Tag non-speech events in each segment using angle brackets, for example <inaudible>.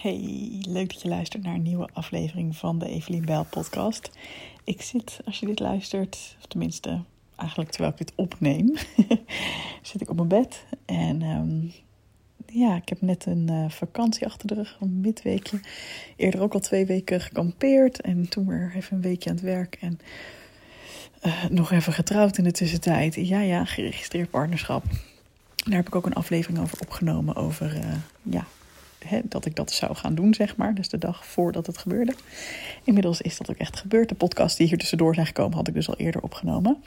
Hey, leuk dat je luistert naar een nieuwe aflevering van de Evelien Bijl podcast. Ik zit, als je dit luistert, of tenminste eigenlijk terwijl ik dit opneem, <laughs> zit ik op mijn bed. En ehm, ja, ik heb net een uh, vakantie achter de rug, een midweekje. Eerder ook al twee weken gekampeerd en toen weer even een weekje aan het werk. En uh, nog even getrouwd in de tussentijd. Ja, ja, geregistreerd partnerschap. Daar heb ik ook een aflevering over opgenomen over uh, ja, dat ik dat zou gaan doen, zeg maar. Dus de dag voordat het gebeurde. Inmiddels is dat ook echt gebeurd. De podcast die hier tussendoor zijn gekomen, had ik dus al eerder opgenomen.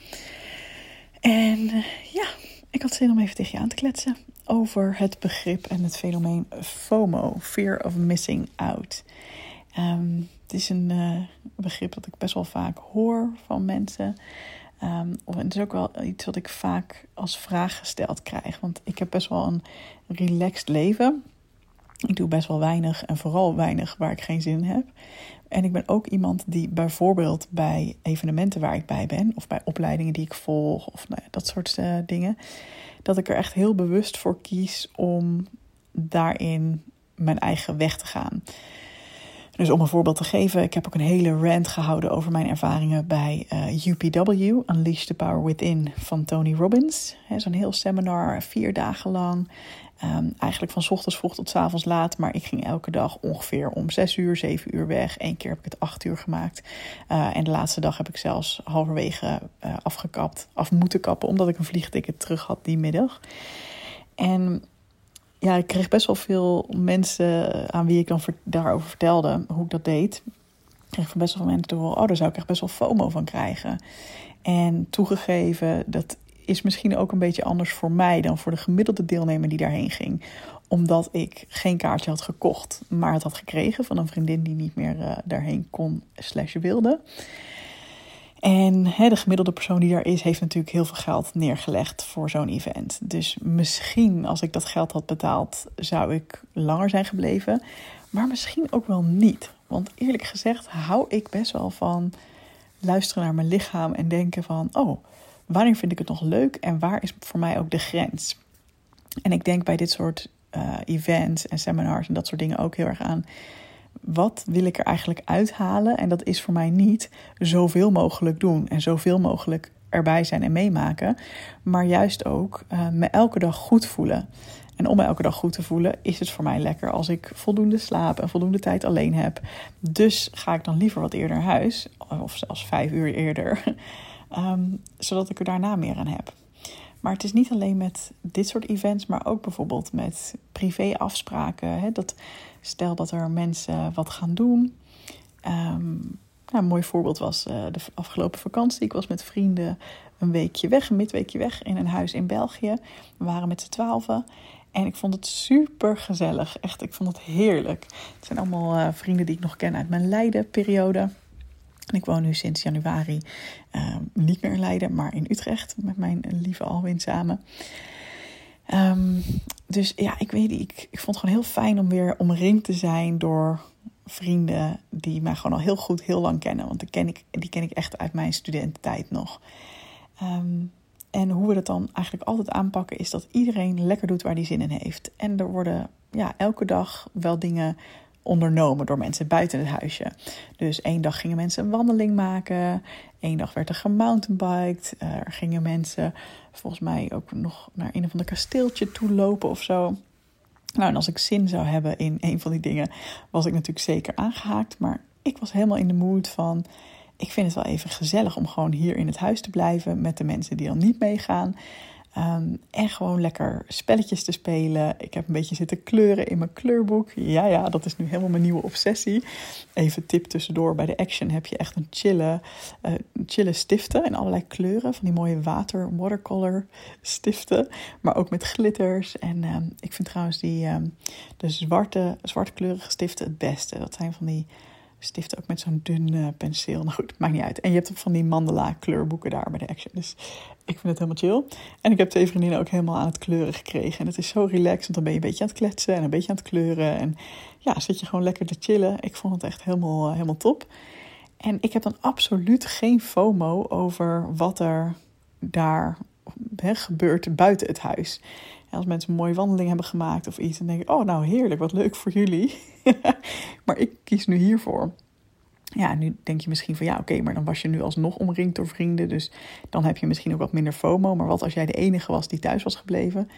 En uh, ja, ik had zin om even tegen je aan te kletsen over het begrip en het fenomeen FOMO, Fear of Missing Out. Um, het is een uh, begrip dat ik best wel vaak hoor van mensen. Um, het is ook wel iets wat ik vaak als vraag gesteld krijg. Want ik heb best wel een relaxed leven. Ik doe best wel weinig en vooral weinig waar ik geen zin in heb. En ik ben ook iemand die bijvoorbeeld bij evenementen waar ik bij ben, of bij opleidingen die ik volg, of nou ja, dat soort uh, dingen, dat ik er echt heel bewust voor kies om daarin mijn eigen weg te gaan. Dus om een voorbeeld te geven, ik heb ook een hele rant gehouden over mijn ervaringen bij uh, UPW, Unleash the Power Within van Tony Robbins. Zo'n heel seminar, vier dagen lang. Um, eigenlijk van ochtends vroeg tot avonds laat. Maar ik ging elke dag ongeveer om zes uur, zeven uur weg. Eén keer heb ik het acht uur gemaakt. Uh, en de laatste dag heb ik zelfs halverwege uh, afgekapt, af moeten kappen. Omdat ik een vliegticket terug had die middag. En ja, ik kreeg best wel veel mensen aan wie ik dan daarover vertelde hoe ik dat deed. Ik kreeg van best wel veel mensen te horen, oh, daar zou ik echt best wel FOMO van krijgen. En toegegeven, dat is misschien ook een beetje anders voor mij dan voor de gemiddelde deelnemer die daarheen ging. Omdat ik geen kaartje had gekocht, maar het had gekregen van een vriendin die niet meer uh, daarheen kon slash wilde. En hè, de gemiddelde persoon die daar is, heeft natuurlijk heel veel geld neergelegd voor zo'n event. Dus misschien als ik dat geld had betaald, zou ik langer zijn gebleven. Maar misschien ook wel niet. Want eerlijk gezegd hou ik best wel van luisteren naar mijn lichaam en denken van... oh, wanneer vind ik het nog leuk en waar is voor mij ook de grens? En ik denk bij dit soort uh, events en seminars en dat soort dingen ook heel erg aan. Wat wil ik er eigenlijk uithalen? En dat is voor mij niet zoveel mogelijk doen en zoveel mogelijk erbij zijn en meemaken, maar juist ook uh, me elke dag goed voelen. En om me elke dag goed te voelen, is het voor mij lekker als ik voldoende slaap en voldoende tijd alleen heb. Dus ga ik dan liever wat eerder naar huis, of zelfs vijf uur eerder. Um, <laughs> zodat ik er daarna meer aan heb. Maar het is niet alleen met dit soort events, maar ook bijvoorbeeld met privéafspraken. Hè? Dat, stel dat er mensen wat gaan doen. Um, nou, een mooi voorbeeld was uh, de afgelopen vakantie. Ik was met vrienden een weekje weg, een midweekje weg in een huis in België. We waren met z'n twaalfen. En ik vond het super gezellig. Echt, ik vond het heerlijk. Het zijn allemaal uh, vrienden die ik nog ken uit mijn Leiden-periode. Ik woon nu sinds januari uh, niet meer in Leiden, maar in Utrecht met mijn lieve Alwin samen. Um, dus ja, ik weet niet, ik, ik vond het gewoon heel fijn om weer omringd te zijn door vrienden die mij gewoon al heel goed, heel lang kennen. Want die ken ik, die ken ik echt uit mijn studententijd nog. Um, en hoe we dat dan eigenlijk altijd aanpakken, is dat iedereen lekker doet waar die zin in heeft. En er worden ja, elke dag wel dingen ondernomen door mensen buiten het huisje. Dus één dag gingen mensen een wandeling maken. Eén dag werd er gemountainbiked. Er gingen mensen volgens mij ook nog naar een of ander kasteeltje toe lopen of zo. Nou, en als ik zin zou hebben in een van die dingen, was ik natuurlijk zeker aangehaakt. Maar ik was helemaal in de mood van. Ik vind het wel even gezellig om gewoon hier in het huis te blijven met de mensen die dan niet meegaan. Um, en gewoon lekker spelletjes te spelen. Ik heb een beetje zitten kleuren in mijn kleurboek. Ja, ja, dat is nu helemaal mijn nieuwe obsessie. Even tip tussendoor. Bij de Action heb je echt een chille, uh, chille stiften in allerlei kleuren. Van die mooie water, watercolor stiften. Maar ook met glitters. En um, ik vind trouwens die, um, de zwarte, zwartkleurige stiften het beste. Dat zijn van die stiften ook met zo'n dun uh, penseel. Nou goed, maakt niet uit. En je hebt ook van die mandala kleurboeken daar bij de Action. Dus ik vind het helemaal chill. En ik heb twee vriendinnen ook helemaal aan het kleuren gekregen. En het is zo relaxed, want dan ben je een beetje aan het kletsen en een beetje aan het kleuren. En ja, zit je gewoon lekker te chillen. Ik vond het echt helemaal, uh, helemaal top. En ik heb dan absoluut geen FOMO over wat er daar gebeurt buiten het huis. Als mensen een mooie wandeling hebben gemaakt of iets, dan denk ik, oh nou heerlijk, wat leuk voor jullie. <laughs> maar ik kies nu hiervoor. Ja, nu denk je misschien van ja, oké, maar dan was je nu alsnog omringd door vrienden. Dus dan heb je misschien ook wat minder FOMO. Maar wat als jij de enige was die thuis was gebleven?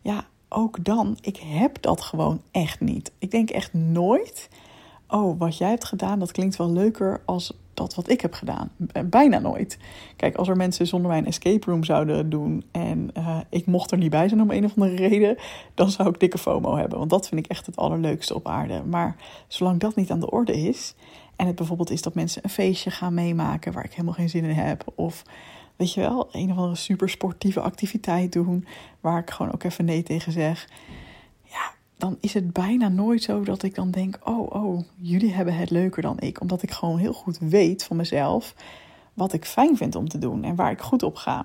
Ja, ook dan, ik heb dat gewoon echt niet. Ik denk echt nooit, oh, wat jij hebt gedaan, dat klinkt wel leuker als dat wat ik heb gedaan. Bijna nooit. Kijk, als er mensen zonder mij een escape room zouden doen en uh, ik mocht er niet bij zijn om een of andere reden, dan zou ik dikke FOMO hebben. Want dat vind ik echt het allerleukste op aarde. Maar zolang dat niet aan de orde is en het bijvoorbeeld is dat mensen een feestje gaan meemaken waar ik helemaal geen zin in heb, of weet je wel, een of andere super sportieve activiteit doen waar ik gewoon ook even nee tegen zeg. Dan is het bijna nooit zo dat ik dan denk: oh, oh, jullie hebben het leuker dan ik. Omdat ik gewoon heel goed weet van mezelf wat ik fijn vind om te doen en waar ik goed op ga.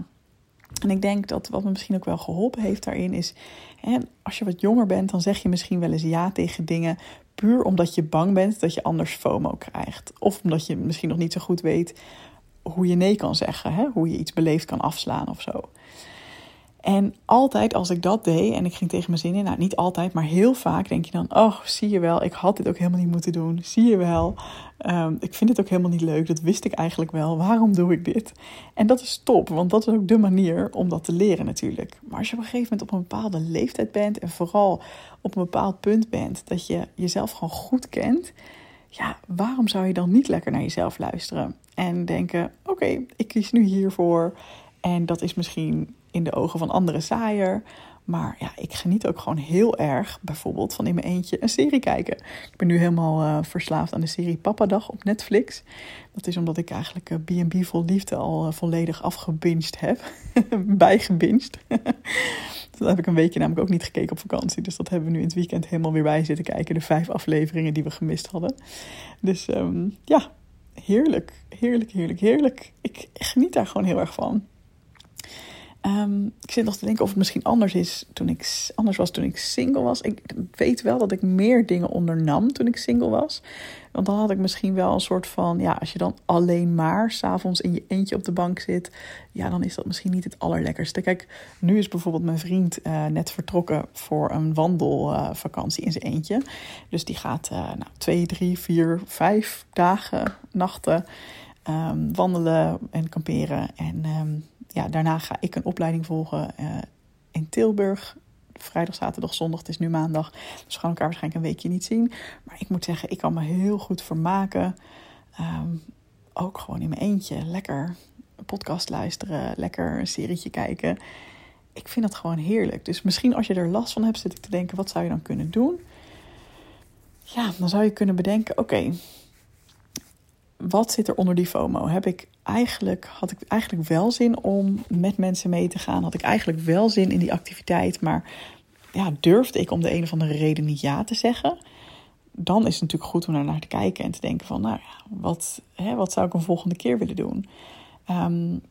En ik denk dat wat me misschien ook wel geholpen heeft daarin is, hè, als je wat jonger bent, dan zeg je misschien wel eens ja tegen dingen puur omdat je bang bent dat je anders FOMO krijgt. Of omdat je misschien nog niet zo goed weet hoe je nee kan zeggen, hè? hoe je iets beleefd kan afslaan of zo. En altijd als ik dat deed en ik ging tegen mijn zin in, nou niet altijd, maar heel vaak denk je dan: Oh, zie je wel, ik had dit ook helemaal niet moeten doen. Zie je wel, um, ik vind het ook helemaal niet leuk. Dat wist ik eigenlijk wel. Waarom doe ik dit? En dat is top, want dat is ook de manier om dat te leren natuurlijk. Maar als je op een gegeven moment op een bepaalde leeftijd bent en vooral op een bepaald punt bent dat je jezelf gewoon goed kent, ja, waarom zou je dan niet lekker naar jezelf luisteren en denken: Oké, ik kies nu hiervoor. En dat is misschien in de ogen van anderen saaier. Maar ja, ik geniet ook gewoon heel erg, bijvoorbeeld, van in mijn eentje een serie kijken. Ik ben nu helemaal uh, verslaafd aan de serie Pappadag op Netflix. Dat is omdat ik eigenlijk uh, B&B Vol Liefde al uh, volledig afgebinged heb. <laughs> Bijgebinged. <laughs> dat heb ik een weekje namelijk ook niet gekeken op vakantie. Dus dat hebben we nu in het weekend helemaal weer bij zitten kijken. De vijf afleveringen die we gemist hadden. Dus um, ja, heerlijk. Heerlijk, heerlijk, heerlijk. Ik geniet daar gewoon heel erg van. Um, ik zit nog te denken of het misschien anders is toen ik anders was toen ik single was. Ik weet wel dat ik meer dingen ondernam toen ik single was. Want dan had ik misschien wel een soort van, ja, als je dan alleen maar s'avonds in je eentje op de bank zit, ja, dan is dat misschien niet het allerlekkerste. Kijk, nu is bijvoorbeeld mijn vriend uh, net vertrokken voor een wandelvakantie uh, in zijn eentje. Dus die gaat uh, nou, twee, drie, vier, vijf dagen, nachten um, wandelen en kamperen. En um, ja, daarna ga ik een opleiding volgen uh, in Tilburg. Vrijdag, zaterdag, zondag. Het is nu maandag. Dus we gaan elkaar waarschijnlijk een weekje niet zien. Maar ik moet zeggen, ik kan me heel goed vermaken. Um, ook gewoon in mijn eentje. Lekker podcast luisteren. Lekker een serietje kijken. Ik vind dat gewoon heerlijk. Dus misschien als je er last van hebt, zit ik te denken: wat zou je dan kunnen doen? Ja, dan zou je kunnen bedenken: oké, wat zit er onder die FOMO? Heb ik eigenlijk, had ik eigenlijk wel zin om met mensen mee te gaan? Had ik eigenlijk wel zin in die activiteit, maar ja, durfde ik om de een of andere reden niet ja te zeggen? Dan is het natuurlijk goed om naar te kijken en te denken van, nou ja, wat, hè, wat zou ik een volgende keer willen doen? Um,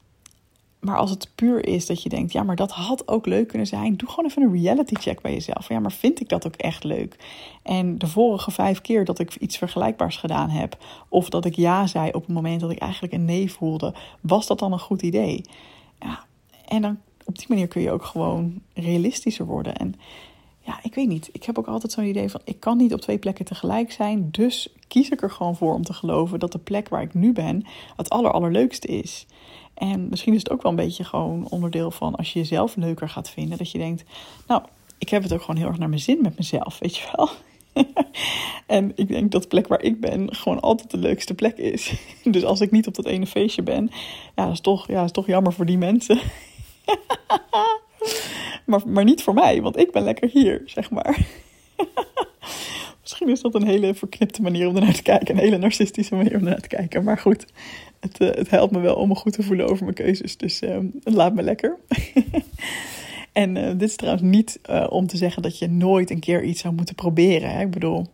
maar als het puur is dat je denkt, ja, maar dat had ook leuk kunnen zijn, doe gewoon even een reality check bij jezelf. Ja, maar vind ik dat ook echt leuk? En de vorige vijf keer dat ik iets vergelijkbaars gedaan heb, of dat ik ja zei op het moment dat ik eigenlijk een nee voelde, was dat dan een goed idee? Ja, en dan op die manier kun je ook gewoon realistischer worden. En ja, ik weet niet. Ik heb ook altijd zo'n idee van: ik kan niet op twee plekken tegelijk zijn. Dus kies ik er gewoon voor om te geloven dat de plek waar ik nu ben het aller, allerleukste is. En misschien is het ook wel een beetje gewoon onderdeel van als je jezelf leuker gaat vinden. Dat je denkt, nou, ik heb het ook gewoon heel erg naar mijn zin met mezelf, weet je wel. <laughs> en ik denk dat de plek waar ik ben gewoon altijd de leukste plek is. <laughs> dus als ik niet op dat ene feestje ben, ja, dat is toch, ja, dat is toch jammer voor die mensen. <laughs> maar, maar niet voor mij, want ik ben lekker hier, zeg maar. <laughs> Misschien is dat een hele verknipte manier om ernaar te kijken. Een hele narcistische manier om ernaar te kijken. Maar goed, het, uh, het helpt me wel om me goed te voelen over mijn keuzes. Dus uh, laat me lekker. <laughs> en uh, dit is trouwens niet om te zeggen dat je nooit een keer iets zou moeten proberen. Hè? Ik bedoel,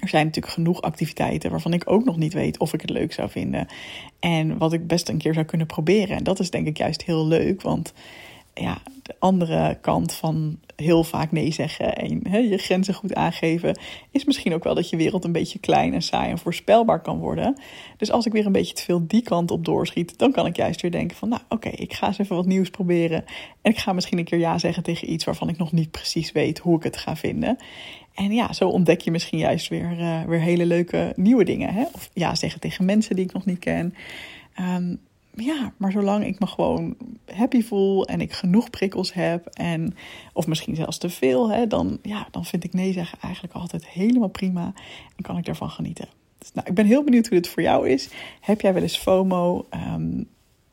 er zijn natuurlijk genoeg activiteiten waarvan ik ook nog niet weet of ik het leuk zou vinden. En wat ik best een keer zou kunnen proberen. En dat is denk ik juist heel leuk, want ja, de andere kant van heel vaak nee zeggen en je grenzen goed aangeven, is misschien ook wel dat je wereld een beetje klein en saai en voorspelbaar kan worden. Dus als ik weer een beetje te veel die kant op doorschiet, dan kan ik juist weer denken van, nou oké, ik ga eens even wat nieuws proberen. En ik ga misschien een keer ja zeggen tegen iets waarvan ik nog niet precies weet hoe ik het ga vinden. En ja, zo ontdek je misschien juist weer, uh, weer hele leuke nieuwe dingen. Hè? Of ja zeggen tegen mensen die ik nog niet ken. Um, ja, maar zolang ik me gewoon happy voel en ik genoeg prikkels heb, en, of misschien zelfs te veel, dan, ja, dan vind ik nee zeggen eigenlijk altijd helemaal prima en kan ik daarvan genieten. Dus, nou, ik ben heel benieuwd hoe dit voor jou is. Heb jij wel eens FOMO? Um,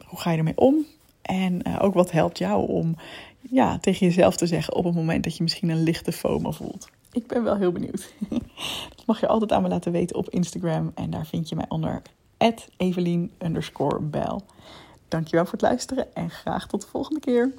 hoe ga je ermee om? En uh, ook wat helpt jou om ja, tegen jezelf te zeggen op het moment dat je misschien een lichte FOMO voelt? Ik ben wel heel benieuwd. <laughs> Dat mag je altijd aan me laten weten op Instagram. En daar vind je mij onder Evelien. Dankjewel voor het luisteren en graag tot de volgende keer.